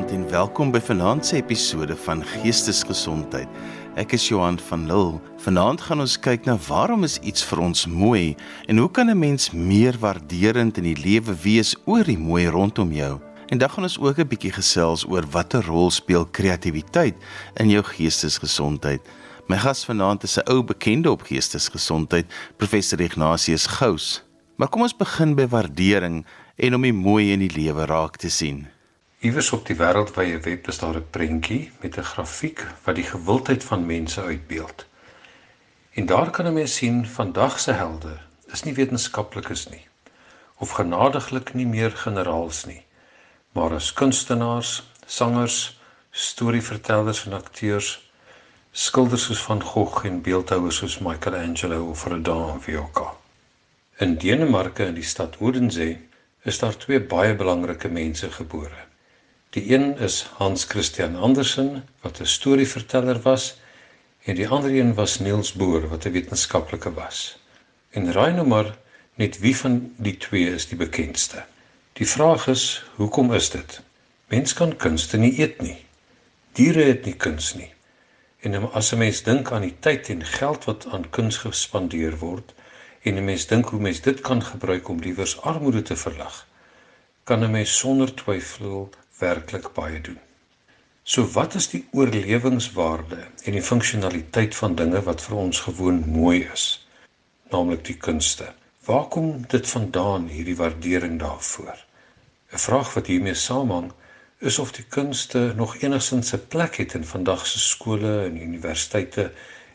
vanaand en welkom by vanaand se episode van Geestesgesondheid. Ek is Johan van Lille. Vanaand gaan ons kyk na waarom is iets vir ons mooi en hoe kan 'n mens meer waarderend in die lewe wees oor die mooi rondom jou? En dan gaan ons ook 'n bietjie gesels oor watter rol speel kreatiwiteit in jou geestesgesondheid. My gas vanaand is 'n ou bekende op geestesgesondheid, professor Ignatius Gous. Maar kom ons begin by waardering en om die mooi in die lewe raak te sien. Iewers op die wêreldwye web is daar 'n prentjie met 'n grafiek wat die gewildheid van mense uitbeeld. En daar kan 'n mens sien vandag se helde is nie wetenskaplikes nie of genadiglik nie meer generaals nie, maar as kunstenaars, sangers, storievertellers en akteurs, skilders soos van Gogh en beeldhouers soos Michelangelo of Rodin of Viocca. In Denemarke in die stad Odense is daar twee baie belangrike mense gebore. Die een is Hans Christian Andersen wat 'n storieverteller was en die ander een was Niels Bohr wat 'n wetenskaplike was. En raai nou maar net wie van die twee is die bekendste. Die vraag is, hoekom is dit? Mens kan kunste nie eet nie. Diere het nie kuns nie. En as 'n mens dink aan die tyd en geld wat aan kuns gespandeer word en 'n mens dink hoe mens dit kan gebruik om liewers armoede te verlig, kan 'n mens sonder twyfel werklik baie doen. So wat is die oorlewingswaarde en die funksionaliteit van dinge wat vir ons gewoon mooi is, naamlik die kunste? Waar kom dit vandaan hierdie waardering daarvoor? 'n Vraag wat hiermee saamhang is of die kunste nog enigsins 'n plek het in vandag se skole en universiteite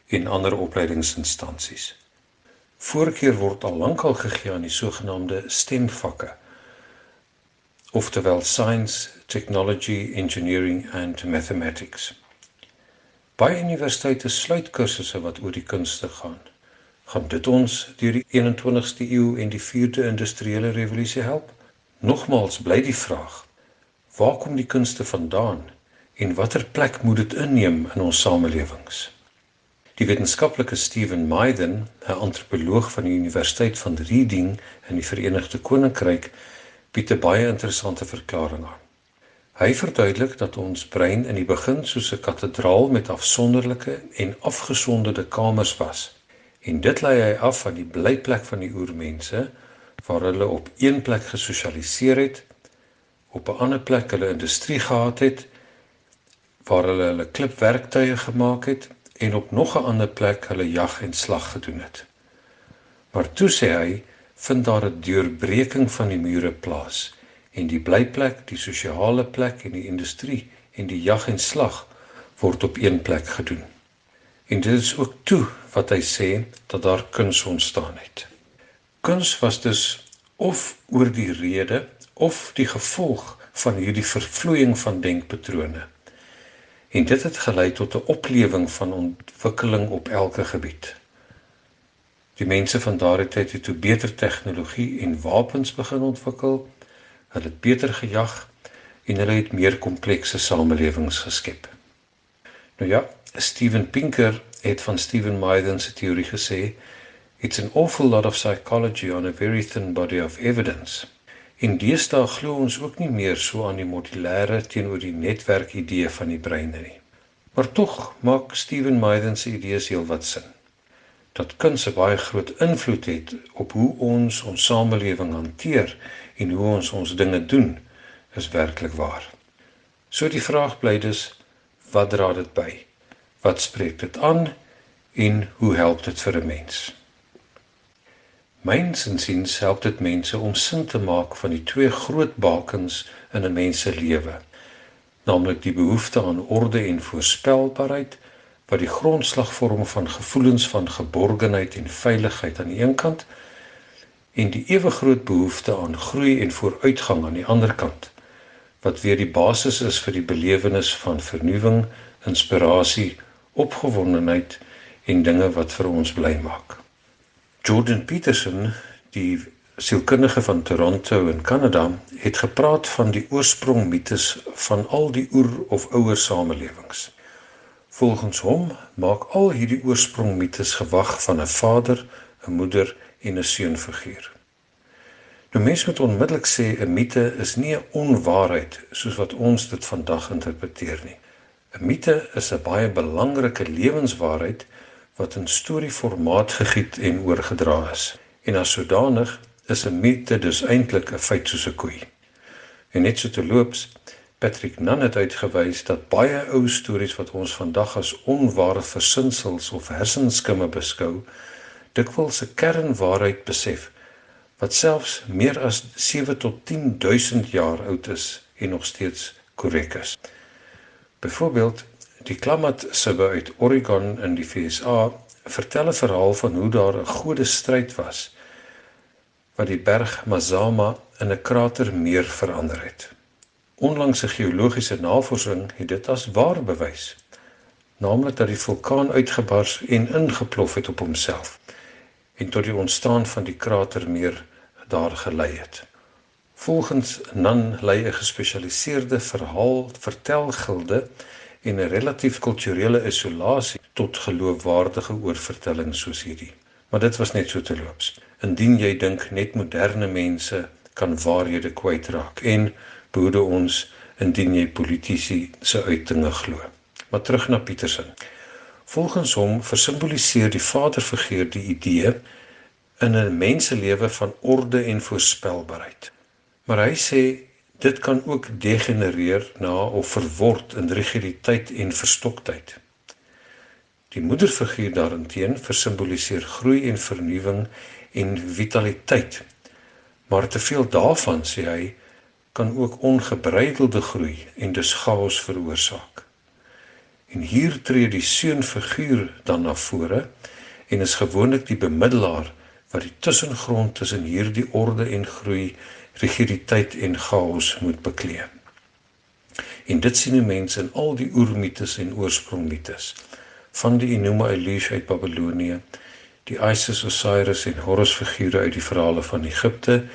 en ander opleidingsinstansies. Voorkeur word al lankal gegee aan die sogenaamde STEM-vakke oftewel science, technology, engineering and mathematics. Baie universiteite sluit kursusse wat oor die kunste gaan. Gaan dit ons deur die 21ste eeu en die 4de industriële revolusie help? Nogmaals bly die vraag: Waar kom die kunste vandaan en watter plek moet dit inneem in ons samelewings? Die wetenskaplike Steven Meiden, 'n antropoloog van die Universiteit van Reading in die Verenigde Koninkryk, bied 'n baie interessante verklaring aan. Hy verduidelik dat ons brein in die begin soos 'n kathedraal met afsonderlike en afgesonderde kamers was. En dit lei hy af van die blyplek van die oormense waar hulle op een plek gesosialiseer het, op 'n ander plek hulle industrie gehad het, waar hulle hulle klipwerktuie gemaak het en op nog 'n ander plek hulle jag en slag gedoen het. Maar toe sê hy vind daar 'n deurbreking van die mure plaas en die blyplek, die sosiale plek en die industrie en die jag en slag word op een plek gedoen. En dit is ook toe wat hy sê dat daar kuns ontstaan het. Kuns was dus of oor die rede of die gevolg van hierdie vervloeiing van denkpatrone. En dit het gelei tot 'n oplewing van ontwikkeling op elke gebied. Die mense van daardie tyd het toe beter tegnologie en wapens begin ontwikkel. Hulle het beter gejag en hulle het meer komplekse samelewings geskep. Nou ja, Steven Pinker het van Steven Meiden se teorie gesê, "It's an awful lot of psychology on a very thin body of evidence." In deesdae glo ons ook nie meer so aan die modulêre teenoor die netwerk idee van die brein nie. Maar tog maak Steven Meiden se idees heelwat sin dat kuns 'n baie groot invloed het op hoe ons ons samelewing hanteer en hoe ons ons dinge doen is werklik waar. So die vraag bly dus wat dra dit by? Wat spreek dit aan en hoe help dit vir 'n mens? Myns en siens help dit mense om sin te maak van die twee groot bakens in 'n mens se lewe, naamlik die behoefte aan orde en voorspelbaarheid wat die grondslag vorm van gevoelens van geborgenheid en veiligheid aan die een kant en die ewe groot behoefte aan groei en vooruitgang aan die ander kant wat weer die basis is vir die belewenis van vernuwing, inspirasie, opgewondenheid en dinge wat vir ons bly maak. Jordan Peterson, die sielkundige van Toronto in Kanada, het gepraat van die oorsprong mites van al die oer of ouer samelewings. Volgens hom maak al hierdie oorsprong mites gewag van 'n vader, 'n moeder en 'n seunfiguur. Nou mens moet onmiddellik sê 'n mite is nie 'n onwaarheid soos wat ons dit vandag interpreteer nie. 'n Mite is 'n baie belangrike lewenswaarheid wat in storieformaat gegiet en oorgedra is. En as sodanig is 'n mite dus eintlik 'n feit soos 'n koei. En net so te loops Patrick Nunn het uitgewys dat baie ou stories wat ons vandag as onware versinsels of hersenskimme beskou, dikwels 'n kernwaarheid besef wat selfs meer as 7 tot 10000 jaar oud is en nog steeds korrek is. Byvoorbeeld, die Klamath Sibbe uit Oregon in die VSA vertel 'n verhaal van hoe daar 'n godestryd was wat die berg Mazama in 'n kratermeer verander het. Onlangse geologiese navorsing het dit as waar bewys, naamlik dat die vulkaan uitgebars en ingeplof het op homself en tot die ontstaan van die kratermeer daar gelei het. Volgens Nan lei 'n gespesialiseerde verhaal vertelgilde en 'n relatief kulturele isolasie tot geloofwaardige oorvertelling soos hierdie. Maar dit was net so te loops. Indien jy dink net moderne mense kan waarhede kwytraak en behoede ons indien jy politici se uitdinge glo. Maar terug na Petersen. Volgens hom versimboliseer die vaderfiguur die idee in 'n menselewe van orde en voorspelbaarheid. Maar hy sê dit kan ook degenereer na of verword in rigiditeit en verstoktheid. Die moederfiguur daarenteen versimboliseer groei en vernuwing en vitaliteit. Maar te veel daarvan sê hy kan ook ongebreidelde groei en dus chaos veroorsaak. En hier tree die seunfiguur dan na vore en is gewoonlik die bemiddelaar wat die tussengrond tussen hierdie orde en groei, rigiditeit en chaos moet bekleë. En dit sien mense in al die oermites en oorsprongmites van die Enuma Elish uit Babelonie, die Isis, Osiris en Horus figure uit die verhale van Egipte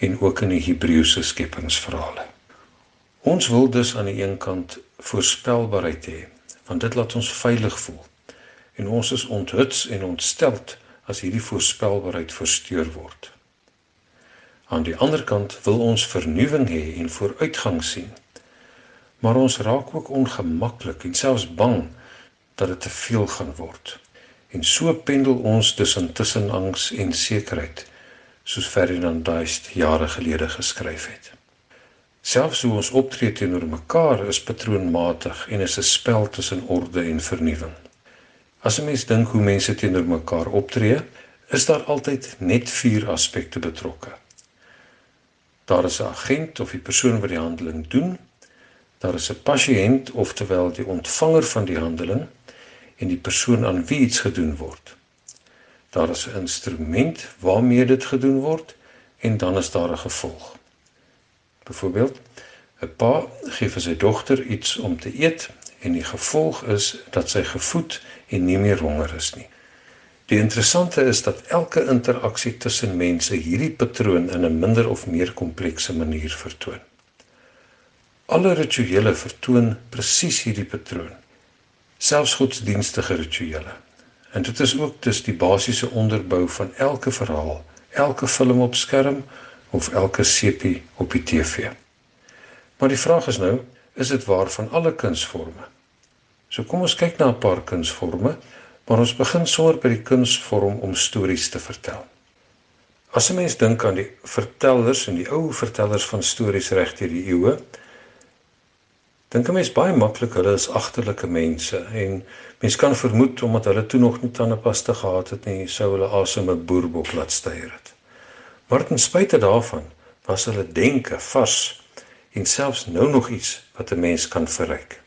en ook in die Hebreëse skepingsverhale. Ons wil dus aan die een kant voorspelbaarheid hê want dit laat ons veilig voel. En ons is onthuts en ontsteld as hierdie voorspelbaarheid versteur word. Aan die ander kant wil ons vernuwing hê en vooruitgang sien. Maar ons raak ook ongemaklik en selfs bang dat dit te veel gaan word. En so pendel ons tussen tussen angs en sekerheid, soos Ferdinand Duist jare gelede geskryf het. Selfs hoe ons optree teenoor mekaar is patroonmatig en is 'n spel tussen orde en vernuwing. As 'n mens dink hoe mense teenoor mekaar optree, is daar altyd net vier aspekte betrokke. Daar is 'n agent of die persoon wat die handeling doen. Daar is 'n pasiënt of terwyl die ontvanger van die handeling en die persoon aan wie iets gedoen word. Daar is 'n instrument waarmee dit gedoen word en dan is daar 'n gevolg. Byvoorbeeld, 'n pa gee vir sy dogter iets om te eet en die gevolg is dat sy gevoed en nie meer honger is nie. Die interessante is dat elke interaksie tussen mense hierdie patroon in 'n minder of meer komplekse manier vertoon. Alle rituele vertoon presies hierdie patroon. Selfs godsdienstige rituele. En dit is ook dus die basiese onderbou van elke verhaal, elke film op skerm of elke sepie op die TV. Maar die vraag is nou, is dit waar van alle kunsvorme? So kom ons kyk na 'n paar kunsvorme, maar ons begin sommer by die kunsvorm om stories te vertel. As 'n mens dink aan die vertellers en die ou vertellers van stories reg deur die eeue, dink 'n mens baie maklik hulle is agterlike mense en mens kan vermoed omdat hulle toe nog nie tandepasta gehad het nie, sou hulle asem 'n boerbok laat styer het. Maar ten spyte daarvan was hulle denke vars en selfs nou nog iets wat 'n mens kan verryk.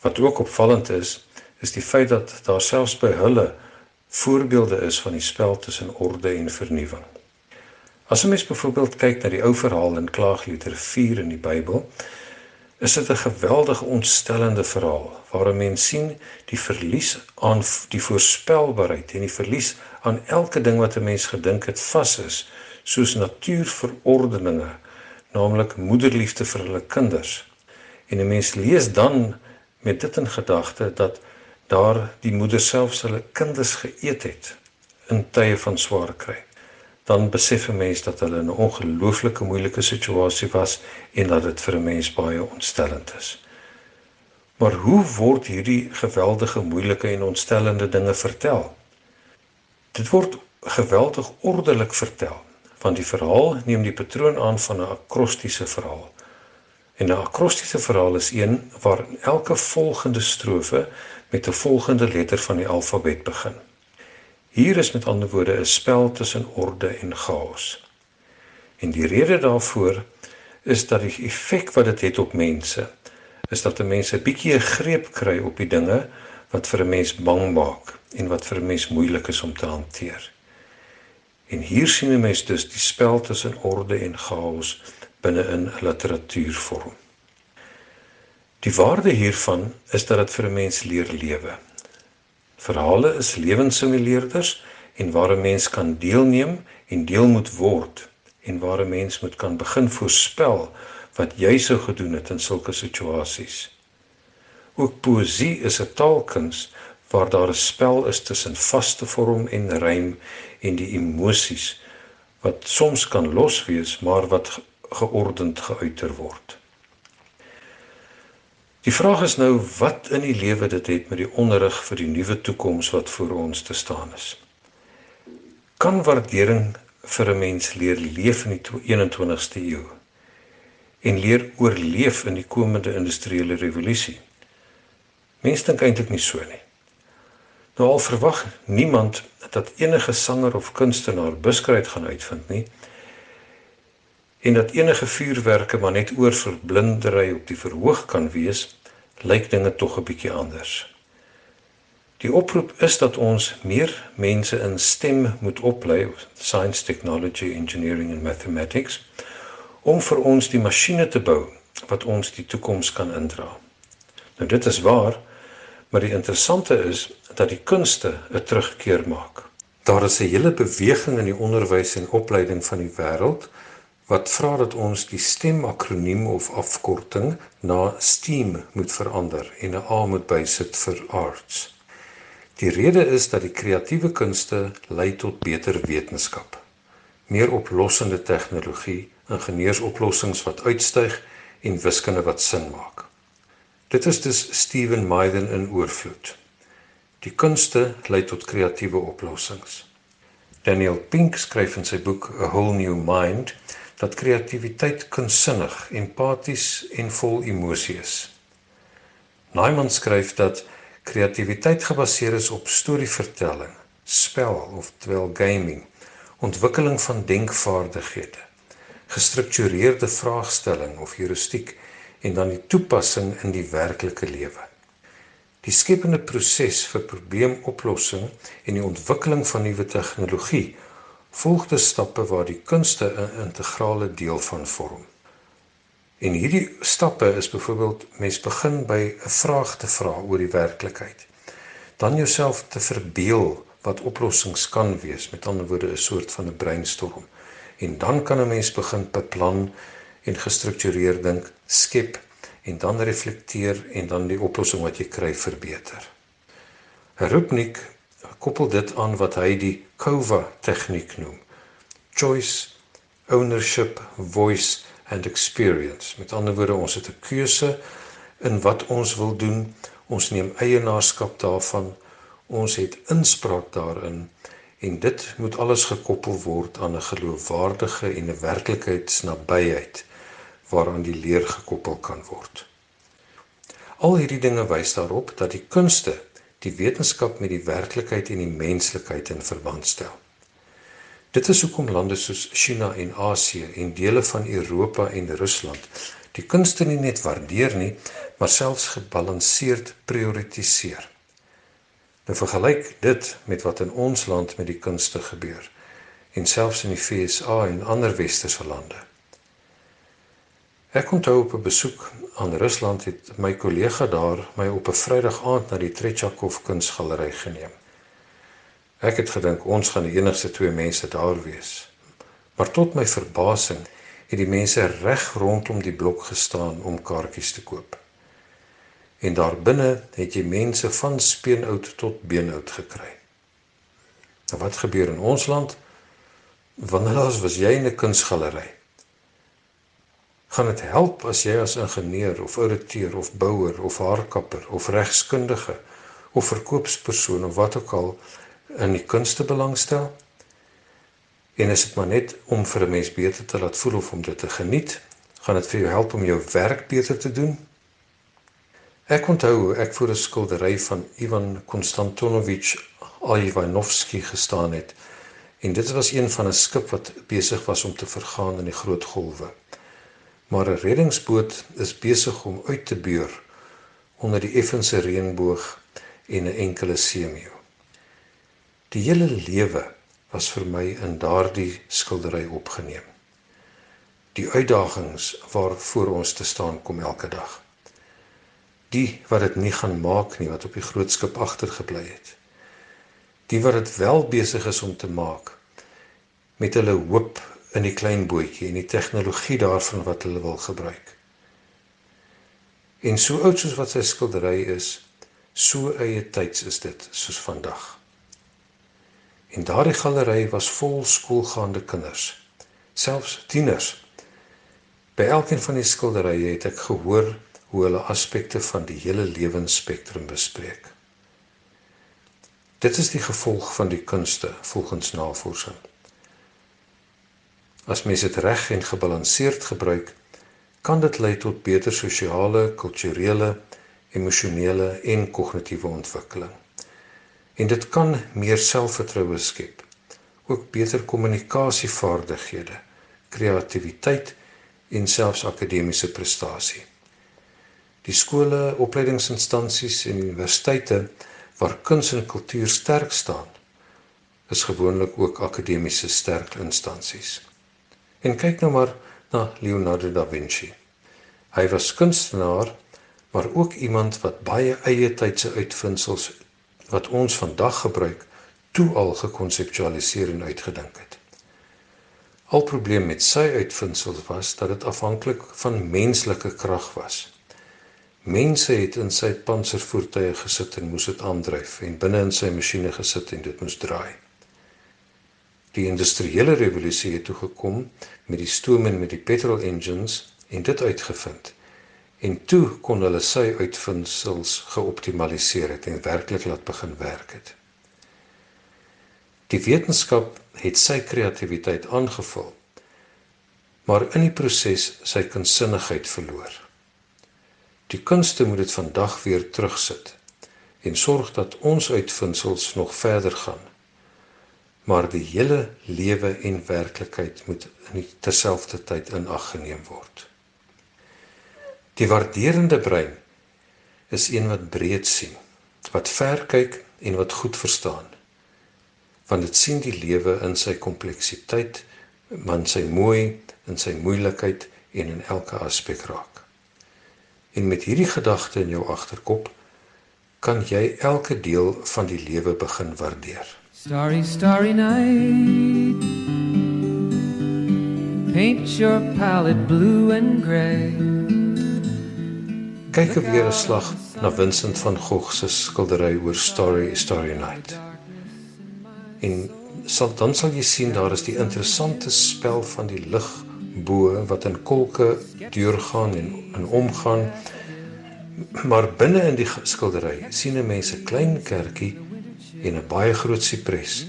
Wat ook opvallend is, is die feit dat daar selfs by hulle voorbeelde is van die spel tussen orde en vernuwing. As 'n mens byvoorbeeld kyk na die ou verhaal in Klaagliedere 4 in die Bybel, is dit 'n geweldige ontstellende verhaal waar 'n mens sien die verlies aan die voorspelbaarheid en die verlies aan elke ding wat 'n mens gedink het vas is soos natuurverordeninge, naamlik moederliefde vir hulle kinders. En 'n mens lees dan met dit in gedagte dat daar die moeder self sy kinders geëet het in tye van swaar kry. Dan besef 'n mens dat hulle in 'n ongelooflike moeilike situasie was en dat dit vir 'n mens baie ontstellend is. Maar hoe word hierdie geweldige moeilike en ontstellende dinge vertel? Dit word geweldig ordelik vertel. Van die verhaal neem die patroon aan van 'n akrostiese verhaal. En 'n akrostiese verhaal is een waar elke volgende strofe met 'n volgende letter van die alfabet begin. Hier is met ander woorde 'n spel tussen orde en chaos. En die rede daarvoor is dat die effek wat dit het, het op mense is dat 'n mens 'n bietjie 'n greep kry op die dinge wat vir 'n mens bang maak en wat vir 'n mens moeilik is om te hanteer. En hier sien 'n mens dus die spel tussen orde en chaos binne in 'n literatuurvorm. Die waarde hiervan is dat dit vir 'n mens leer lewe. Verhale is lewenssimuleerders en waar 'n mens kan deelneem en deel moet word en waar 'n mens moet kan begin voorspel wat jy sou gedoen het in sulke situasies. Ook poesie is 'n taalkuns waar daar 'n spel is tussen vaste vorm en rym en die emosies wat soms kan los wees maar wat geordend geuiter word. Die vraag is nou wat in die lewe dit het met die onderrig vir die nuwe toekoms wat voor ons te staan is. Kan waardering vir 'n mens leer leef in die 21ste eeu? en leer oorleef in die komende industriële revolusie. Mense dink eintlik nie so nie. Nou al verwag niemand dat enige sanger of kunstenaar buskruit gaan uitvind nie en dat enige vuurwerke maar net oor verblindery op die verhoog kan wees, lyk dinge tog 'n bietjie anders. Die oproep is dat ons meer mense in STEM moet oplei, science, technology, engineering and mathematics om vir ons die masjiene te bou wat ons die toekoms kan indra. Nou dit is waar, maar die interessante is dat die kunste 'n terugkeer maak. Daar is 'n hele beweging in die onderwys en opleiding van die wêreld wat vra dat ons die STEM akroniem of afkorting na STEAM moet verander en 'n A moet bysit vir arts. Die rede is dat die kreatiewe kunste lei tot beter wetenskap, meer oplossende tegnologie ingenieursoplossings wat uitstyg en wiskunde wat sin maak. Dit is dus Steven Meiden in oorvloed. Die kunste lei tot kreatiewe oplossings. Daniel Pink skryf in sy boek A Whole New Mind dat kreatiwiteit kunstsinnig, empaties en vol emosie is. Naiman skryf dat kreatiwiteit gebaseer is op storievertelling, spel of terwyl gaming, ontwikkeling van denkvaardighede gestruktureerde vraagstelling of heuristiek en dan die toepassing in die werklike lewe. Die skepende proses vir probleemoplossing en die ontwikkeling van nuwe tegnologie volg die stappe waar die kunste 'n integrale deel van vorm. En hierdie stappe is byvoorbeeld mens begin by 'n vraag te vra oor die werklikheid. Dan jouself te verbeel wat oplossings kan wees, met ander woorde 'n soort van 'n brainstorm en dan kan 'n mens begin beplan en gestruktureer dink, skep en dan reflekteer en dan die oplossing wat jy kry verbeter. Rupnik koppel dit aan wat hy die COVA tegniek noem. Choice, ownership, voice and experience. Met ander woorde, ons het 'n keuse in wat ons wil doen. Ons neem eienaarskap daarvan. Ons het inspraak daarin en dit moet alles gekoppel word aan 'n geloofwaardige en 'n werklikheidsnabyheid waaraan die leer gekoppel kan word. Al hierdie dinge wys daarop dat die kunste die wetenskap met die werklikheid en die menslikheid in verband stel. Dit is hoekom lande soos China en Asië en dele van Europa en Rusland die kunste nie net waardeer nie, maar selfs gebalanseerd prioritiseer. Nou vergelyk dit met wat in ons land met die kunste gebeur en selfs in die FSA en ander westerse lande. Ek onthou op 'n besoek aan Rusland het my kollega daar my op 'n Vrydag aand na die Trechakov kunsgalery geneem. Ek het gedink ons gaan die enigste twee mense daar wees. Maar tot my verbasing het die mense reg rondom die blok gestaan om kaartjies te koop en daar binne het jy mense van speenoud tot beenoud gekry. Nou wat gebeur in ons land? Wanneer was jy in 'n kunsgalery? Gaan dit help as jy as ingenieur of ouditeur of bouer of haarkapper of regskundige of verkoopspersoon of wat ook al in die kunste belangstel? En is dit maar net om vir 'n mens beter te laat voel of om dit te geniet? Gaan dit vir jou help om jou werk beter te doen? Ek onthou ek voor 'n skildery van Ivan Konstantinovich Ivanovsky gestaan het. En dit was een van 'n skip wat besig was om te vergaan in die groot golwe. Maar 'n reddingsboot is besig om uit te beur onder die effense reënboog en 'n enkele seemeeu. Die hele lewe was vir my in daardie skildery opgeneem. Die uitdagings waarvoor ons te staan kom elke dag. Die wat dit nie gaan maak nie wat op die groot skip agtergebly het die wat dit wel besig is om te maak met hulle hoop in die klein bootjie en die tegnologie daarvan wat hulle wil gebruik. En so oud soos wat sy skildery is, so eie tyds is dit soos vandag. En daardie galery was vol skoolgaande kinders, selfs tieners. By elkeen van die skilderye het ek gehoor hoe hulle aspekte van die hele lewensspektrum bespreek. Dit is die gevolg van die kunste volgens navorsing. As mens dit reg en gebalanseerd gebruik, kan dit lei tot beter sosiale, kulturele, emosionele en kognitiewe ontwikkeling. En dit kan meer selfvertroue skep, ook beter kommunikasievaardighede, kreatiwiteit en selfs akademiese prestasie. Die skole, opleidingsinstansies en universiteite waar kuns en kultuur sterk staan, is gewoonlik ook akademiese sterk instansies. En kyk nou maar na Leonardo da Vinci. Hy was kunstenaar, maar ook iemand wat baie eie tydse uitvindings wat ons vandag gebruik, toe al gekonseptualiseer en uitgedink het. Al probleem met sy uitvindings was dat dit afhanklik van menslike krag was. Mense het in sy panservoertuie gesit en moes dit aandryf en binne in sy masjiene gesit en dit moes draai. Die industriële revolusie het toe gekom met die stoom en met die petrol engines en dit uitgevind. En toe kon hulle sy uitvindings geoptimaliseer het en werklik laat begin werk het. Die wetenskap het sy kreatiwiteit aangevul, maar in die proses sy kunsinnigheid verloor. Die kunste moet dit vandag weer terugsit en sorg dat ons uitvindings nog verder gaan. Maar die hele lewe en werklikheid moet in terselfdertyd in ag geneem word. Die waarderende brein is een wat breed sien, wat ver kyk en wat goed verstaan. Want dit sien die lewe in sy kompleksiteit, man sy mooi, in sy moeilikheid en in elke aspek raak. En met hierdie gedagte in jou agterkop kan jy elke deel van die lewe begin waardeer. Starry starry night Paint your palette blue and grey Kyk weer 'n slag na Vincent van Gogh se skildery oor Starry Starry Night. En sal dan sal jy sien daar is die interessante spel van die lig bo wat in kolke deurgaan en in omgaan. Maar binne in die skildery sien 'n mens 'n klein kerkie en 'n baie groot sipres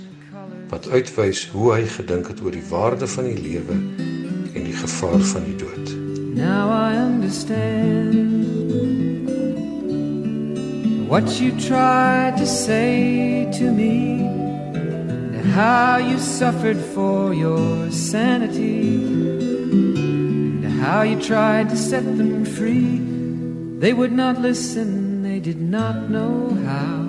wat uitwys hoe hy gedink het oor die waarde van die lewe en die gevaar van die dood. Now I understand what you tried to say to me and how you suffered for your sanity how you tried to set them free. They would not listen, they did not know how.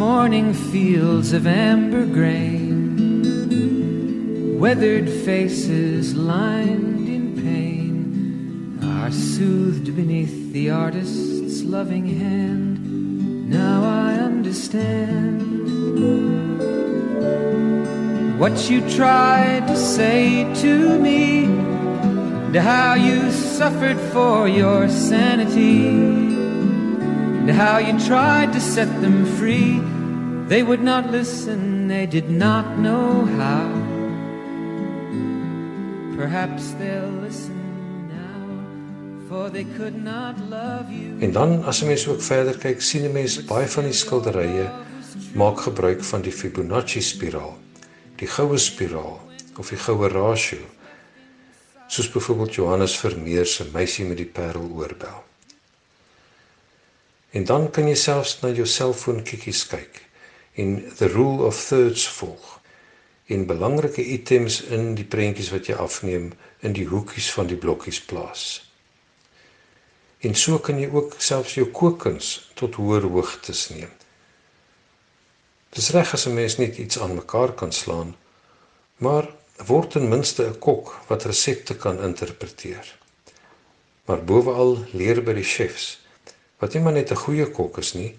Morning fields of amber grain, weathered faces lined in pain are soothed beneath the artist's loving hand. Now I understand what you tried to say to me, and how you suffered for your sanity, and how you tried to set them free. They would not listen, they did not know how. Perhaps they'll listen now, for they could not love you. En dan as 'n mens ook verder kyk, sien 'n mens baie van die skilderye maak gebruik van die Fibonacci spiraal, die goue spiraal of die goue ratio. Soos byvoorbeeld Johannes Vermeer se meisie met die pareloorbel. En dan kan jy selfs na jou selfoon kikkies kyk en the rule of thirds volg en belangrike items in die prentjies wat jy afneem in die hoekies van die blokkies plaas. En so kan jy ook selfs jou kookkuns tot hoër hoogtes neem. Dis reg as 'n mens net iets aan mekaar kan slaan, maar word ten minste 'n kok wat resepte kan interpreteer. Maar bovenal leer by die chefs wat nie maar net 'n goeie kok is nie,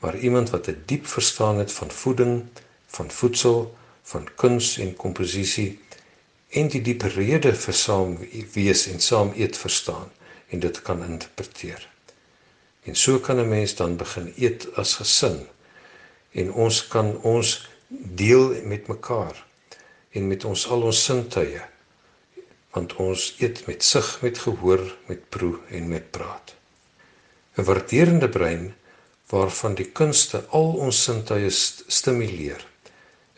maar iemand wat 'n diep verstaan het van voeding, van voedsel van kuns en komposisie en die diepe rede vir saam wees en saam eet verstaan en dit kan interpreteer. En so kan 'n mens dan begin eet as gesin en ons kan ons deel met mekaar en met ons al ons sintuie want ons eet met sig, met gehoor, met proe en met praat. 'n Waarderende brein waarvan die kunste al ons sintuie st stimuleer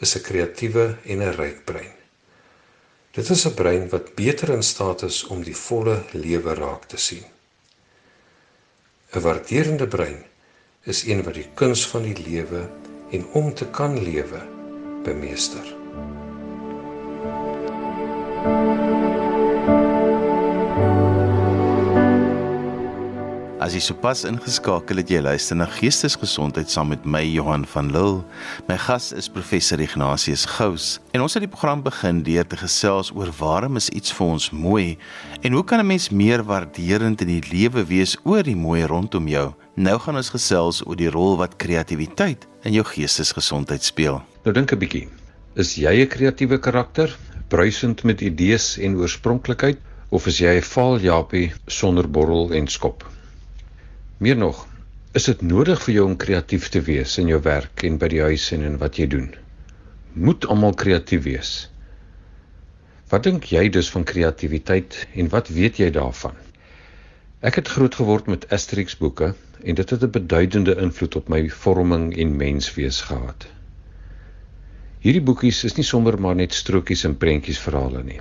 is 'n kreatiewe en 'n ryk brein. Dit is 'n brein wat beter in staat is om die volle lewe raak te sien. 'n Waarderende brein is een wat die kuns van die lewe en om te kan lewe bemeester. As jy sopas ingeskakel het, jy luister na Geestesgesondheid saam met my Johan van Lille. My gas is professor Ignatius Gous en ons het die program begin deur te gesels oor waarom is iets vir ons mooi en hoe kan 'n mens meer waarderend in die lewe wees oor die mooi rondom jou? Nou gaan ons gesels oor die rol wat kreatiwiteit in jou geestesgesondheid speel. Nou dink 'n bietjie. Is jy 'n kreatiewe karakter, bruisend met idees en oorspronklikheid, of is jy 'n vaal japie sonder borrel en skop? Meer nog, is dit nodig vir jou om kreatief te wees in jou werk en by die huis en in wat jy doen? Moet almal kreatief wees? Wat dink jy dus van kreatiwiteit en wat weet jy daarvan? Ek het groot geword met Asterix boeke en dit het 'n beduidende invloed op my vorming en menswees gehad. Hierdie boekies is nie sommer maar net strokies en prentjies verhale nie.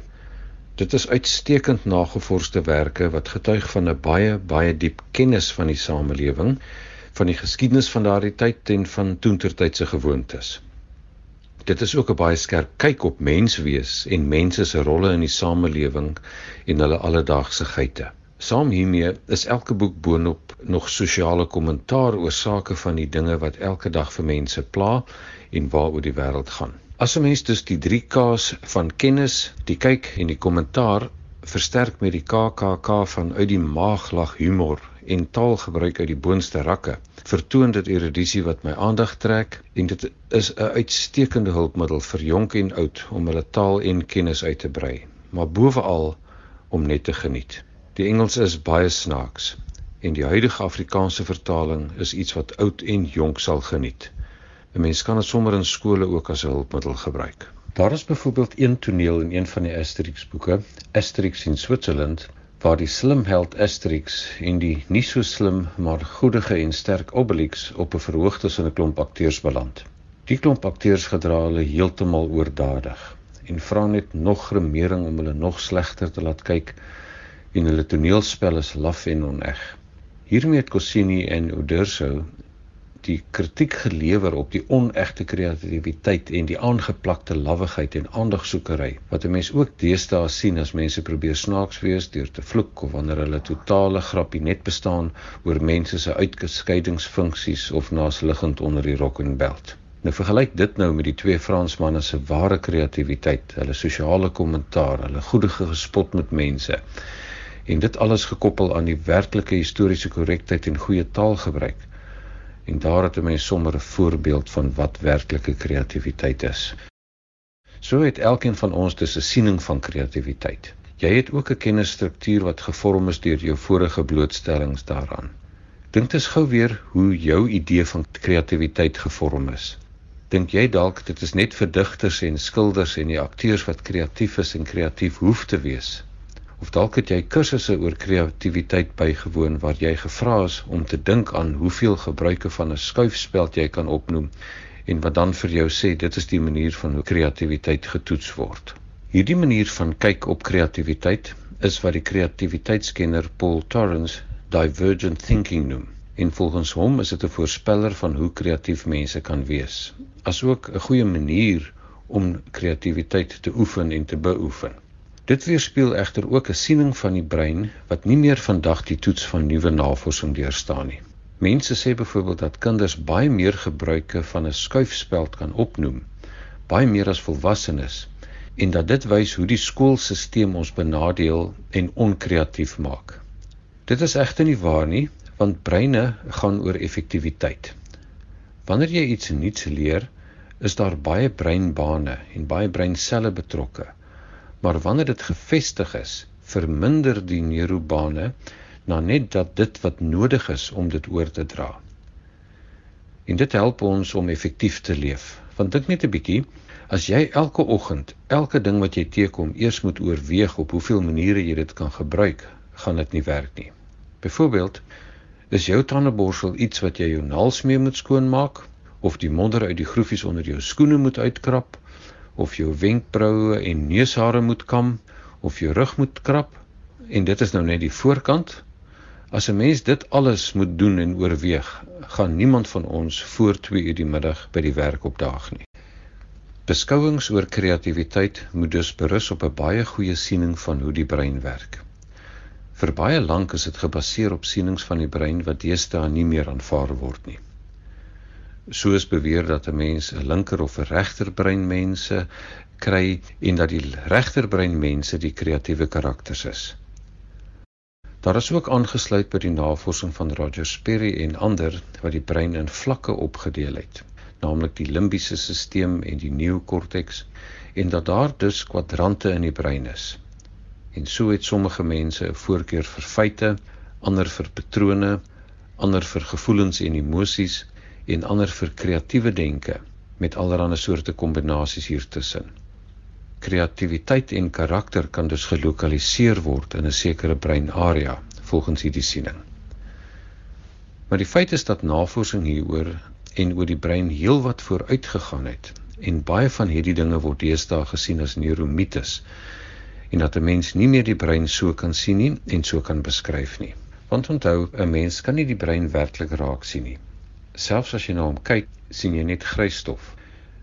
Dit is uitstekend nagevorsde werke wat getuig van 'n baie baie diep kennis van die samelewing, van die geskiedenis van daardie tyd en van toentertydse gewoontes. Dit is ook 'n baie skerp kyk op menswees en mense se rolle in die samelewing en hulle alledaagse geite. Saam hiermee is elke boek boonop nog sosiale kommentaar oor sake van die dinge wat elke dag vir mense pla en waaroor die wêreld gaan. As 'n mens dus die 3 K's van kennis, die kyk en die kommentaar versterk met die KKK van uit die maaglag humor en taalgebruik uit die boonste rakke, vertoon dit erudisie wat my aandag trek en dit is 'n uitstekende hulpmiddel vir jonk en oud om hulle taal en kennis uit te brei, maar bovenal om net te geniet. Die Engels is baie snaaks en die huidige Afrikaanse vertaling is iets wat oud en jonk sal geniet. 'n Mens kan dit sommer in skole ook as 'n hulpmiddel gebruik. Daar is byvoorbeeld een toneel in een van die Asterix boeke, Asterix in Switzerland, waar die slim held Asterix en die nie so slim maar goedige en sterk Obelix op 'n verhoog tussen 'n klomp akteurs beland. Die klomp akteurs gedra hulle heeltemal oordadig en vra net nog gremering om hulle nog slegter te laat kyk en hulle toneelspel is laf en oneg. Hiermee het Cossini en Uderzo die kritiek gelewer op die onegte kreatiwiteit en die aangeplakte lawwigheid en aandagsoekery wat 'n mens ook deesdae sien as mense probeer snaaks wees deur te vloek of wanneer hulle totale grappie net bestaan oor mense se uitskeidingsfunksies of naasliggend onder die rok en beld. Nou vergelyk dit nou met die twee Fransmanne se ware kreatiwiteit, hulle sosiale kommentaar, hulle goeie gespot met mense. En dit alles gekoppel aan die werklike historiese korrektheid en goeie taalgebruik. En daar het 'n mens sommer 'n voorbeeld van wat werklike kreatiwiteit is. So het elkeen van ons dus 'n siening van kreatiwiteit. Jy het ook 'n kennisstruktuur wat gevorm is deur jou vorige blootstellings daaraan. Dink dit gou weer hoe jou idee van kreatiwiteit gevorm is. Dink jy dalk dit is net vir digters en skilders en die akteurs wat kreatief is en kreatief hoef te wees? Of dalk het jy kursusse oor kreatiwiteit bygewoon waar jy gevra is om te dink aan hoeveel gebruike van 'n skuifspeld jy kan opnoem en wat dan vir jou sê dit is die manier van hoe kreatiwiteit getoets word. Hierdie manier van kyk op kreatiwiteit is wat die kreatiwiteitskenner Paul Torrance divergent thinking noem. En volgens hom is dit 'n voorspeller van hoe kreatief mense kan wees, asook 'n goeie manier om kreatiwiteit te oefen en te beoefen. Dit weerspieël egter ook 'n siening van die brein wat nie meer vandag die toets van nuwe navorsing deurstaan nie. Mense sê byvoorbeeld dat kinders baie meer gebruike van 'n skuifspeld kan opnoem, baie meer as volwassenes, en dat dit wys hoe die skoolstelsel ons benadeel en onkreatief maak. Dit is egter nie waar nie, want breine gaan oor effektiwiteit. Wanneer jy iets nuuts leer, is daar baie breinbane en baie breinselle betrokke. Maar wanneer dit gefestig is, verminder die neurobane na net dat dit wat nodig is om dit oor te dra. En dit help ons om effektief te leef. Want dink net 'n bietjie, as jy elke oggend elke ding wat jy teekom eers moet oorweeg op hoeveel maniere jy dit kan gebruik, gaan dit nie werk nie. Byvoorbeeld, is jou tandeborsel iets wat jy jou naels mee moet skoonmaak of die modder uit die groefies onder jou skoene moet uitkrap of jou wenkbroue en neushare moet kam of jou rug moet krap en dit is nou net die voorkant As 'n mens dit alles moet doen en oorweeg, gaan niemand van ons voor 2 uur die middag by die werk opdaag nie. Beskouings oor kreatiwiteit moet dus berus op 'n baie goeie siening van hoe die brein werk. Vir baie lank is dit gebaseer op sienings van die brein wat deesdae nie meer aanvaar word nie. Soos beweer dat 'n mens 'n linker of 'n regter brein mense kry en dat die regter brein mense die kreatiewe karakters is. Daar is ook aangesluit by die navorsing van Roger Sperry en ander wat die brein in vlakke opgedeel het, naamlik die limbiese stelsel en die neokorteks en dat daar dus kwadrante in die brein is. En so het sommige mense 'n voorkeur vir feite, ander vir patrone, ander vir gevoelens en emosies en ander vir kreatiewe denke met allerlei soorte kombinasies hiertussen kreatiwiteit en karakter kan dus gelokaliseer word in 'n sekere breinarea volgens hierdie siening. Maar die feit is dat navorsing hieroor en oor die brein heelwat vooruit gegaan het en baie van hierdie dinge word deesdae gesien as neuromites en dat 'n mens nie meer die brein so kan sien nie en so kan beskryf nie. Want onthou, 'n mens kan nie die brein werklik raak sien nie. Selfs as jy na hom kyk, sien jy net grys stof.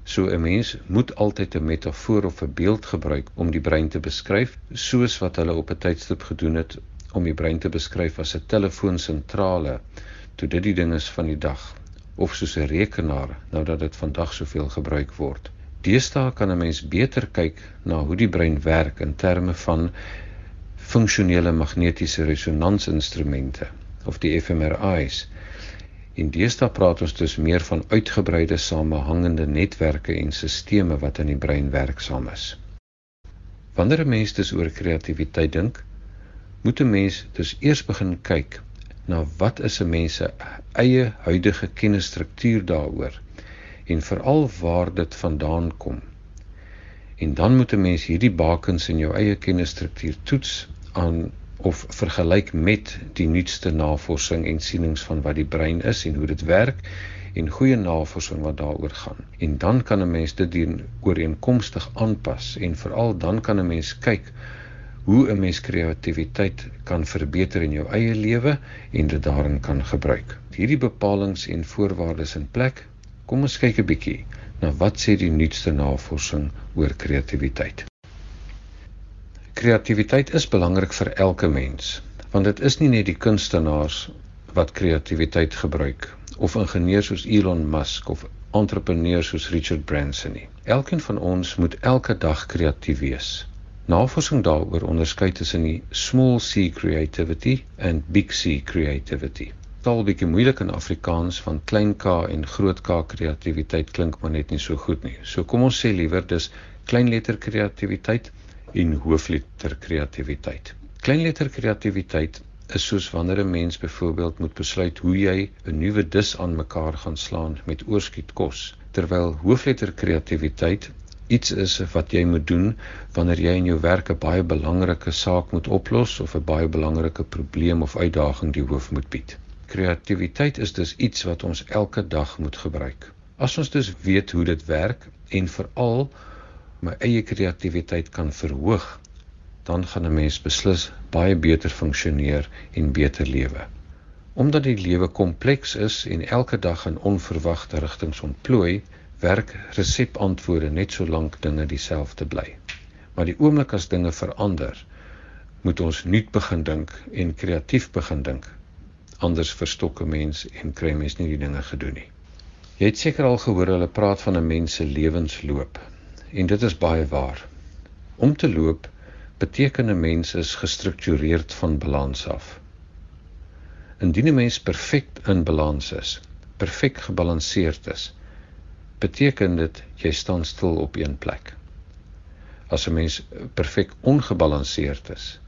So 'n mens moet altyd 'n metafoor of 'n beeld gebruik om die brein te beskryf, soos wat hulle op 'n tydstip gedoen het om die brein te beskryf as 'n telefoonsentrale toe dit die ding is van die dag of soos 'n rekenaar nou dat dit vandag soveel gebruik word. Deesdae kan 'n mens beter kyk na hoe die brein werk in terme van funksionele magnetiese resonansinstrumente of die fMRI's En deesdae praat ons dus meer van uitgebreide samehangende netwerke en stelsels wat in die brein werksaam is. Wanneer 'n mens dus oor kreatiwiteit dink, moet 'n mens dus eers begin kyk na wat is 'n mens se eie huidige kennisstruktuur daaroor en veral waar dit vandaan kom. En dan moet 'n mens hierdie bakens in jou eie kennisstruktuur toets aan of vergelyk met die nuutste navorsing en sienings van wat die brein is en hoe dit werk en goeie navorsing wat daaroor gaan. En dan kan 'n mens dit dien ooreenkomstig aanpas en veral dan kan 'n mens kyk hoe 'n mens kreatiwiteit kan verbeter in jou eie lewe en dit daarin kan gebruik. Hierdie bepalinge en voorwaardes in plek. Kom ons kyk 'n bietjie na wat sê die nuutste navorsing oor kreatiwiteit. Kreatiwiteit is belangrik vir elke mens, want dit is nie net die kunstenaars wat kreatiwiteit gebruik of ingenieurs soos Elon Musk of entrepreneurs soos Richard Branson nie. Elkeen van ons moet elke dag kreatief wees. Navorsing daaroor onderskei tussen die small c creativity en big c creativity. Taal bietjie moeilik in Afrikaans van klein k en groot k kreatiwiteit klink maar net nie so goed nie. So kom ons sê liewer dis kleinletter kreatiwiteit en hoofletter kreatiwiteit. Kleinletter kreatiwiteit is soos wanneer 'n mens byvoorbeeld moet besluit hoe jy 'n nuwe dis aan mekaar gaan slaan met oorskiet kos, terwyl hoofletter kreatiwiteit iets is wat jy moet doen wanneer jy in jou werk 'n baie belangrike saak moet oplos of 'n baie belangrike probleem of uitdaging die hoof moet bied. Kreatiwiteit is dus iets wat ons elke dag moet gebruik. As ons dus weet hoe dit werk en veral my eie kreatiwiteit kan verhoog, dan gaan 'n mens beslis baie beter funksioneer en beter lewe. Omdat die lewe kompleks is en elke dag in onverwagte rigtings ontplooi, werk resepantwoorde net so lank dinge dieselfde bly. Maar die oomblik as dinge verander, moet ons nuut begin dink en kreatief begin dink. Anders verstok 'n mens en kry mens nie die dinge gedoen nie. Jy het seker al gehoor hulle praat van 'n mens se lewensloop en dit is baie waar. Om te loop beteken 'n mens is gestruktureerd van balans af. Indien 'n mens perfek in balans is, perfek gebalanseerd is, beteken dit jy staan stil op een plek. As 'n mens perfek ongebalanseerd is,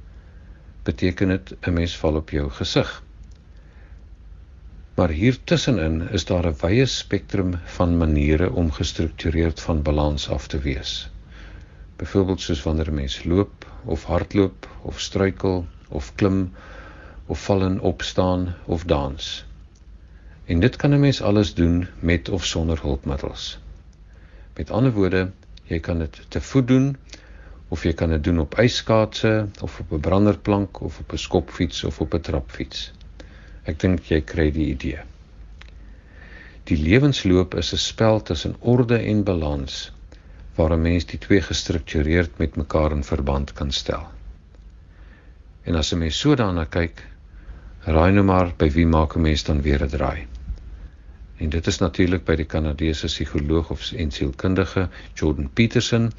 beteken dit 'n mens val op jou gesig. Maar hier tussenin is daar 'n wye spektrum van maniere om gestruktureerd van balans af te wees. Byvoorbeeld soos wanneer 'n mens loop of hardloop of struikel of klim of val en opstaan of dans. En dit kan 'n mens alles doen met of sonder hulpmiddels. Met ander woorde, jy kan dit te voet doen of jy kan dit doen op ijskaatse of op 'n branderplank of op 'n skopfiets of op 'n trapfiets. Ek dink jy kry die idee. Die lewensloop is 'n spel tussen orde en balans waar 'n mens die twee gestruktureerd met mekaar in verband kan stel. En as 'n mens so daarna kyk, raai nou maar by wie maak 'n mens dan weer 'n draai. En dit is natuurlik by die Kanadese psigoloog of en sielkundige Jordan Peterson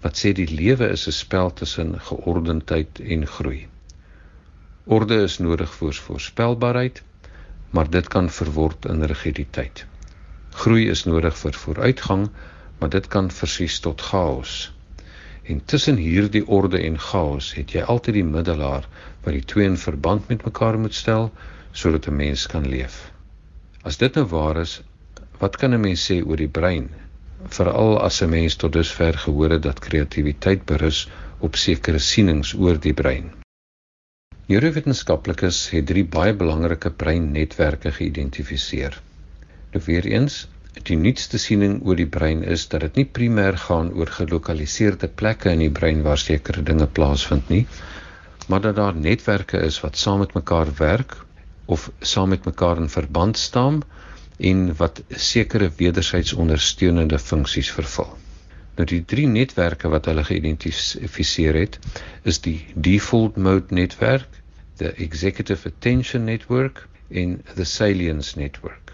wat sê die lewe is 'n spel tussen geordendheid en groei. Orde is nodig vir voorspelbaarheid, maar dit kan verword in rigiditeit. Groei is nodig vir vooruitgang, maar dit kan versies tot chaos. En tussen hierdie orde en chaos het jy altyd die middelaar wat die twee in verband met mekaar moet stel sodat 'n mens kan leef. As dit nou waar is, wat kan 'n mens sê oor die brein? Veral as 'n mens tot dusver gehoor het dat kreatiwiteit berus op sekere sienings oor die brein. Neurowetenskaplikes het drie baie belangrike breinnetwerke geïdentifiseer. Nou weer eens, Die nuutste siening oor die brein is dat dit nie primêr gaan oor gelokaliseerde plekke in die brein waar sekere dinge plaasvind nie, maar dat daar netwerke is wat saam met mekaar werk of saam met mekaar in verband staan en wat sekere wederzijds ondersteunende funksies vervul. Nou die drie netwerke wat hulle geïdentifiseer het, is die default mode netwerk, the executive attention network en the salience network.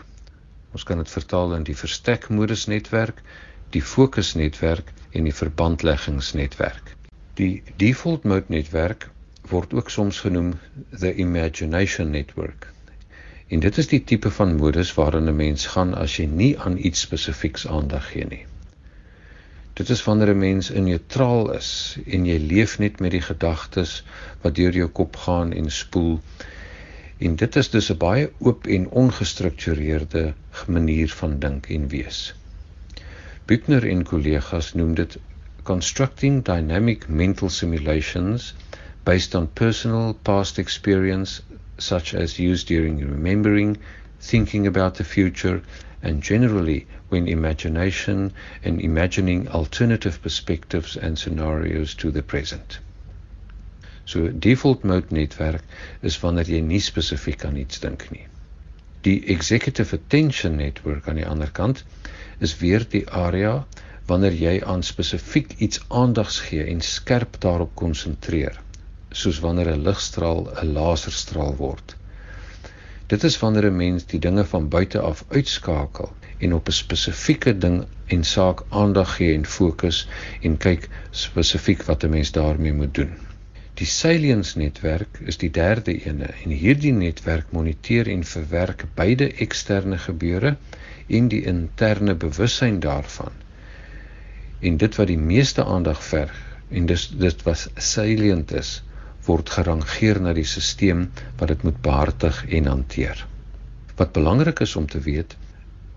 Ons kan dit vertaal in die verstekmodus netwerk, die fokusnetwerk en die verbandleggingsnetwerk. Die default mode netwerk word ook soms genoem the imagination network. En dit is die tipe van modus waarin 'n mens gaan as jy nie aan iets spesifieks aandag gee nie. Dit is wanneer 'n mens in neutraal is en jy leef net met die gedagtes wat deur jou kop gaan en spoel En dit is dus 'n baie oop en ongestruktureerde manier van dink en wees. Buchner en kollegas noem dit constructing dynamic mental simulations based on personal past experience such as used during remembering, thinking about the future and generally when imagination and imagining alternative perspectives and scenarios to the present. So default mode netwerk is wanneer jy nie spesifiek aan iets dink nie. Die executive attention network aan die ander kant is weer die area wanneer jy aan spesifiek iets aandags gee en skerp daarop konsentreer, soos wanneer 'n ligstraal 'n laserstraal word. Dit is wanneer 'n mens die dinge van buite af uitskakel en op 'n spesifieke ding en saak aandag gee en fokus en kyk spesifiek wat 'n mens daarmee moet doen. Die salience netwerk is die derde ene en hierdie netwerk moniteer en verwerk beide eksterne gebeure en die interne bewussyn daarvan. En dit wat die meeste aandag verg en dis dit wat salient is word gerangeer na die stelsel wat dit moet behartig en hanteer. Wat belangrik is om te weet,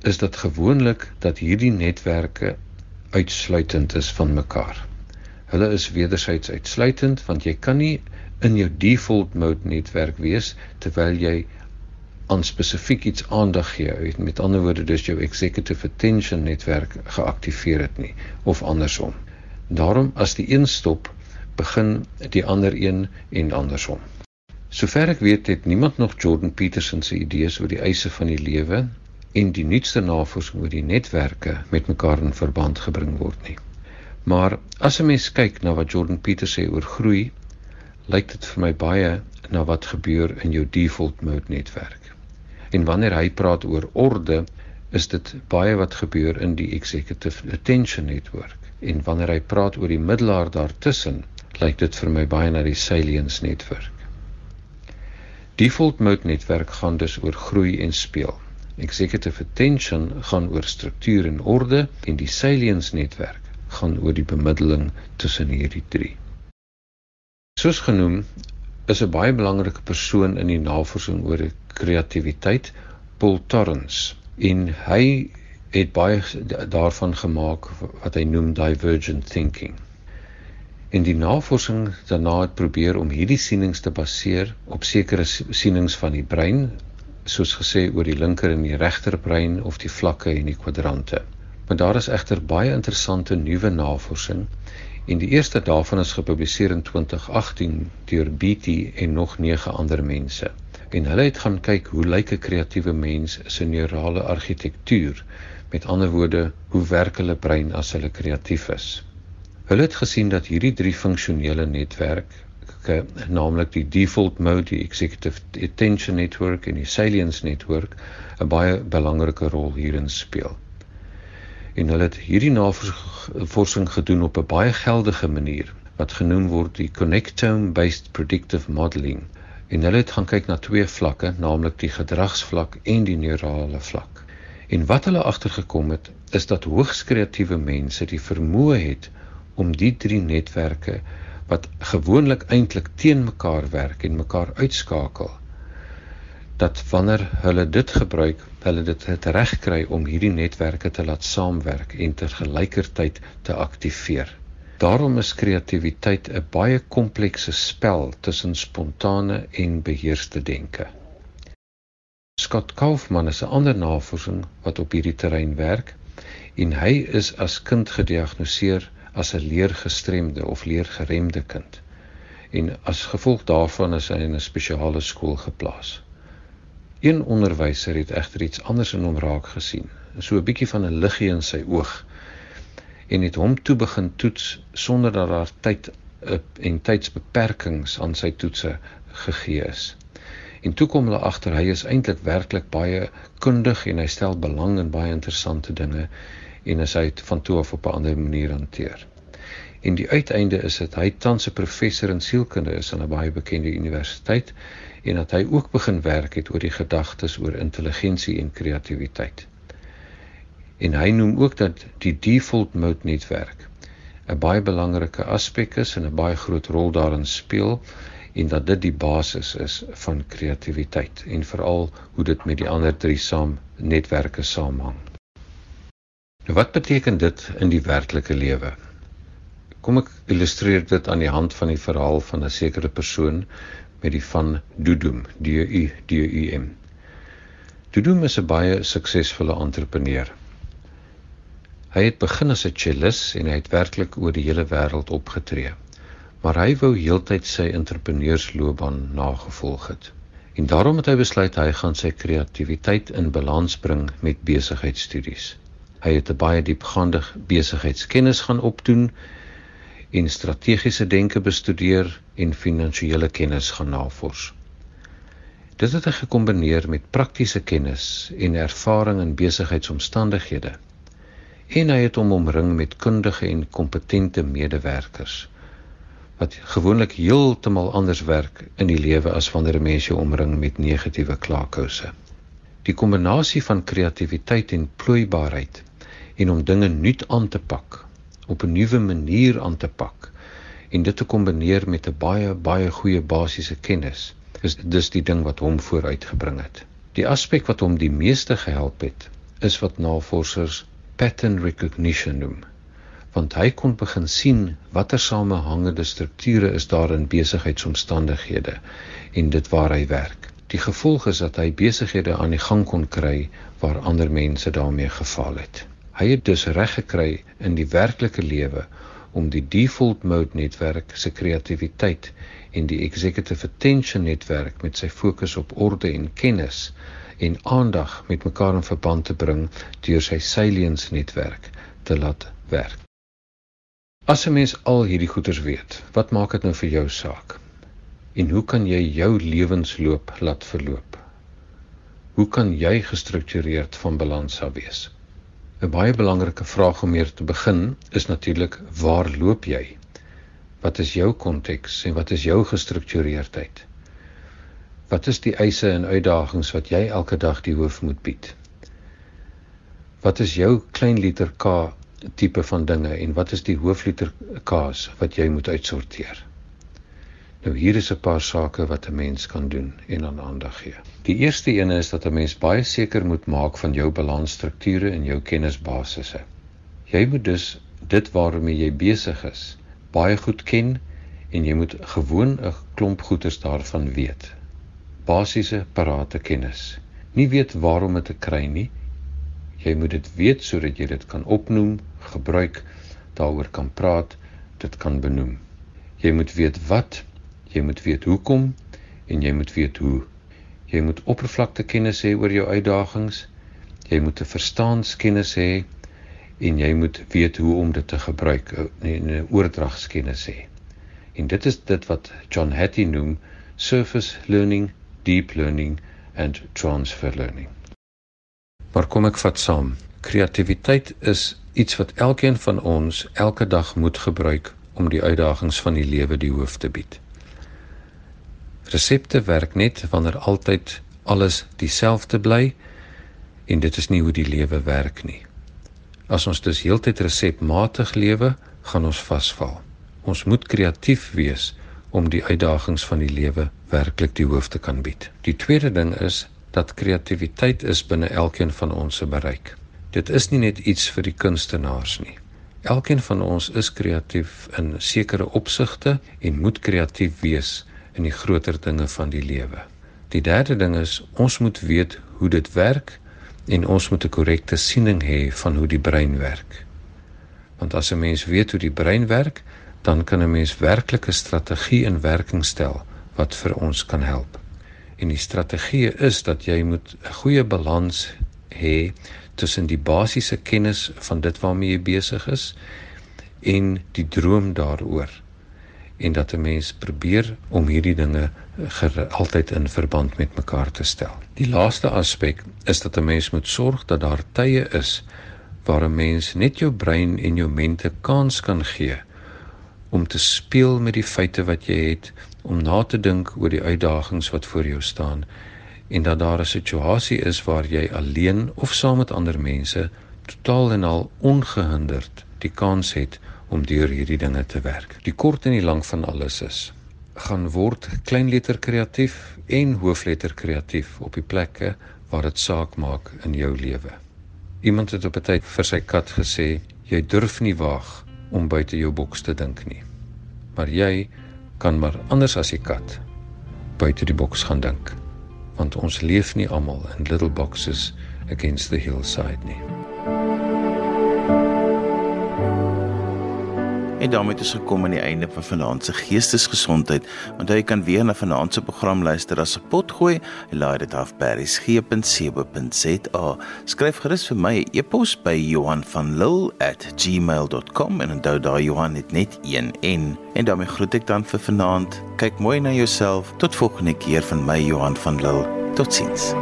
is dat gewoonlik dat hierdie netwerke uitsluitend is van mekaar. Hulle is wederzijds uitsluitend want jy kan nie in jou default mode netwerk wees terwyl jy aan spesifiek iets aandag gee. Met ander woorde, dis jou executive attention netwerk geaktiveer het nie of andersom. Daarom as die een stop, begin die ander een en andersom. Sover ek weet het niemand nog Jordan Peterson se idees oor die eise van die lewe en die nuutste navorsing oor die netwerke met mekaar in verband gebring word nie. Maar as 'n mens kyk na wat Jordan Peterson sê oor groei, lyk dit vir my baie na wat gebeur in jou default mode netwerk. En wanneer hy praat oor orde, is dit baie wat gebeur in die executive attention network. En wanneer hy praat oor die middelaar daartussen, lyk dit vir my baie na die salience netwerk. Default mode netwerk gaan dus oor groei en speel. Executive attention gaan oor struktuur en orde en die salience netwerk gaan oor die bemiddeling tussen hierdie drie. Soos genoem, is 'n baie belangrike persoon in die navorsing oor kreatiwiteit Paul Torrance en hy het baie daarvan gemaak wat hy noem divergent thinking. En die navorsing daarna het probeer om hierdie sienings te baseer op sekere sienings van die brein, soos gesê oor die linker en die regter brein of die vlakke en die kwadrante. Maar daar is egter baie interessante nuwe navorsing en die eerste daarvan is gepubliseer in 2018 deur BT en nog 9 ander mense. En hulle het gaan kyk hoe lyk 'n kreatiewe mens se neurale argitektuur. Met ander woorde, hoe werk hulle brein as hulle kreatief is? Hulle het gesien dat hierdie drie funksionele netwerke, naamlik die default mode, die executive attention network en die salience network, 'n baie belangrike rol hierin speel. En hulle het hierdie navorsing gedoen op 'n baie geldige manier wat genoem word die connectome based predictive modeling. En hulle het gaan kyk na twee vlakke, naamlik die gedragsvlak en die neurale vlak. En wat hulle agtergekom het, is dat hoogs kreatiewe mense die vermoë het om die drie netwerke wat gewoonlik eintlik teen mekaar werk en mekaar uitskakel dat wanneer hulle dit gebruik, hulle dit reg kry om hierdie netwerke te laat saamwerk en ter gelykertyd te aktiveer. Daarom is kreatiwiteit 'n baie komplekse spel tussen spontane en beheerste denke. Scott Kaufman is 'n ander navorsing wat op hierdie terrein werk en hy is as kind gediagnoseer as 'n leergestremde of leergeremde kind. En as gevolg daarvan is hy in 'n spesiale skool geplaas. Een onderwyser het egter iets anders in hom raak gesien, so 'n bietjie van 'n liggie in sy oog en het hom toe begin toets sonder dat daar tyd eh, en tydsbeperkings aan sy toetse gegee is. En toe kom hulle agter hy is eintlik werklik baie kundig en hy stel belang in baie interessante dinge en is hy van toe af op 'n ander manier hanteer. En die uiteinde is dit hy tans 'n professor in sielkunde is aan 'n baie bekende universiteit en dat hy ook begin werk het oor die gedagtes oor intelligensie en kreatiwiteit. En hy noem ook dat die default mode netwerk 'n baie belangrike aspek is en 'n baie groot rol daarin speel en dat dit die basis is van kreatiwiteit en veral hoe dit met die ander drie saam netwerke saamhang. Nou wat beteken dit in die werklike lewe? Kom ek illustreer dit aan die hand van die verhaal van 'n sekere persoon met die van Dudum, D U D U M. Dudum is 'n baie suksesvolle entrepreneur. Hy het begin as 'n cellist en hy het werklik oor die hele wêreld opgetree. Maar hy wou heeltyd sy entrepreneursloopbaan nagevolg het. En daarom het hy besluit hy gaan sy kreatiwiteit in balans bring met besigheidstudies. Hy het 'n baie diepgaande besigheidskennis gaan opdoen en strategiese denke bestudeer en finansiële kennis gaan navors. Dit het hy gekombineer met praktiese kennis en ervaring in besigheidsomstandighede. En hy het hom omring met kundige en kompetente medewerkers wat gewoonlik heeltemal anders werk in die lewe as wanneer 'n mens jou omring met negatiewe klaarkouse. Die kombinasie van kreatiwiteit en plooibaarheid en om dinge nuut aan te pak, op 'n nuwe manier aan te pak en dit te kombineer met 'n baie baie goeie basiese kennis is dis die ding wat hom vooruitgebring het. Die aspek wat hom die meeste gehelp het, is wat navorsers pattern recognition noem. Want hy kon begin sien watter samehangende strukture is daar in besigheidsomstandighede en dit waar hy werk. Die gevolg is dat hy besighede aan die gang kon kry waar ander mense daarmee gefaal het. Hy het dus reg gekry in die werklike lewe om die default mode netwerk se kreatiwiteit en die executive attention netwerk met sy fokus op orde en kennis en aandag met mekaar in verband te bring deur sy salience netwerk te laat werk. As 'n mens al hierdie goeters weet, wat maak dit nou vir jou saak? En hoe kan jy jou lewensloop laat verloop? Hoe kan jy gestruktureerd van balans af wees? 'n Baie belangrike vraag om mee te begin is natuurlik waar loop jy? Wat is jou konteks en wat is jou gestruktureerdheid? Wat is die eise en uitdagings wat jy elke dag die hoof moet bied? Wat is jou klein liter K tipe van dinge en wat is die hoofliter K's wat jy moet uitsorteer? Nou hier is 'n paar sake wat 'n mens kan doen en aan aandag gee. Die eerste een is dat 'n mens baie seker moet maak van jou balansstrukture en jou kennisbasisse. Jy moet dus dit waarmee jy besig is baie goed ken en jy moet gewoon 'n klomp goeders daarvan weet. Basiese parate kennis. Nie weet waarom dit te kry nie. Jy moet dit weet sodat jy dit kan opnoem, gebruik, daaroor kan praat, dit kan benoem. Jy moet weet wat, jy moet weet hoekom en jy moet weet hoe. Jy moet oppervlakte kennis hê oor jou uitdagings. Jy moet 'n verstaanskennis hê en jy moet weet hoe om dit te gebruik in 'n oordragskennis hê. En dit is dit wat John Hattie noem surface learning, deep learning and transfer learning. Maar kom ek vat saam. Kreatiwiteit is iets wat elkeen van ons elke dag moet gebruik om die uitdagings van die lewe die hoof te bied. Resepte werk net wanneer altyd alles dieselfde bly en dit is nie hoe die lewe werk nie. As ons dus heeltyd resepmatig lewe, gaan ons vasval. Ons moet kreatief wees om die uitdagings van die lewe werklik die hoof te kan bied. Die tweede ding is dat kreatiwiteit is binne elkeen van ons se bereik. Dit is nie net iets vir die kunstenaars nie. Elkeen van ons is kreatief in sekere opsigte en moet kreatief wees in die groter dinge van die lewe. Die derde ding is ons moet weet hoe dit werk en ons moet 'n korrekte siening hê van hoe die brein werk. Want as 'n mens weet hoe die brein werk, dan kan 'n mens werklike strategie in werking stel wat vir ons kan help. En die strategie is dat jy moet 'n goeie balans hê tussen die basiese kennis van dit waarmee jy besig is en die droom daaroor en dat 'n mens probeer om hierdie dinge altyd in verband met mekaar te stel. Die laaste aspek is dat 'n mens moet sorg dat daar tye is waar 'n mens net jou brein en jou mente kans kan gee om te speel met die feite wat jy het, om na te dink oor die uitdagings wat voor jou staan en dat daar 'n situasie is waar jy alleen of saam met ander mense totaal en al ongehinderd die kans het om deur hierdie dinge te werk. Die kort en die lank van alles is gaan word kleinletter kreatief en hoofletter kreatief op die plekke waar dit saak maak in jou lewe. Iemand het op 'n tyd vir sy kat gesê, jy durf nie waag om buite jou boks te dink nie. Maar jy kan maar anders as die kat buite die boks gaan dink. Want ons leef nie almal in little boxes against the hillside nie. En daarmee ons gekom aan die einde van vanaand se geestesgesondheid. Onthou jy kan weer na vanaand se program luister as 'n potgooi. Laai dit af by resgep.co.za. Skryf gerus vir my 'n e e-pos by Johan.van Lille@gmail.com en onthou daai Johan het net 1 N. En daarmee groet ek dan vir vanaand. Kyk mooi na jouself. Tot volgende keer van my Johan van Lille. Totsiens.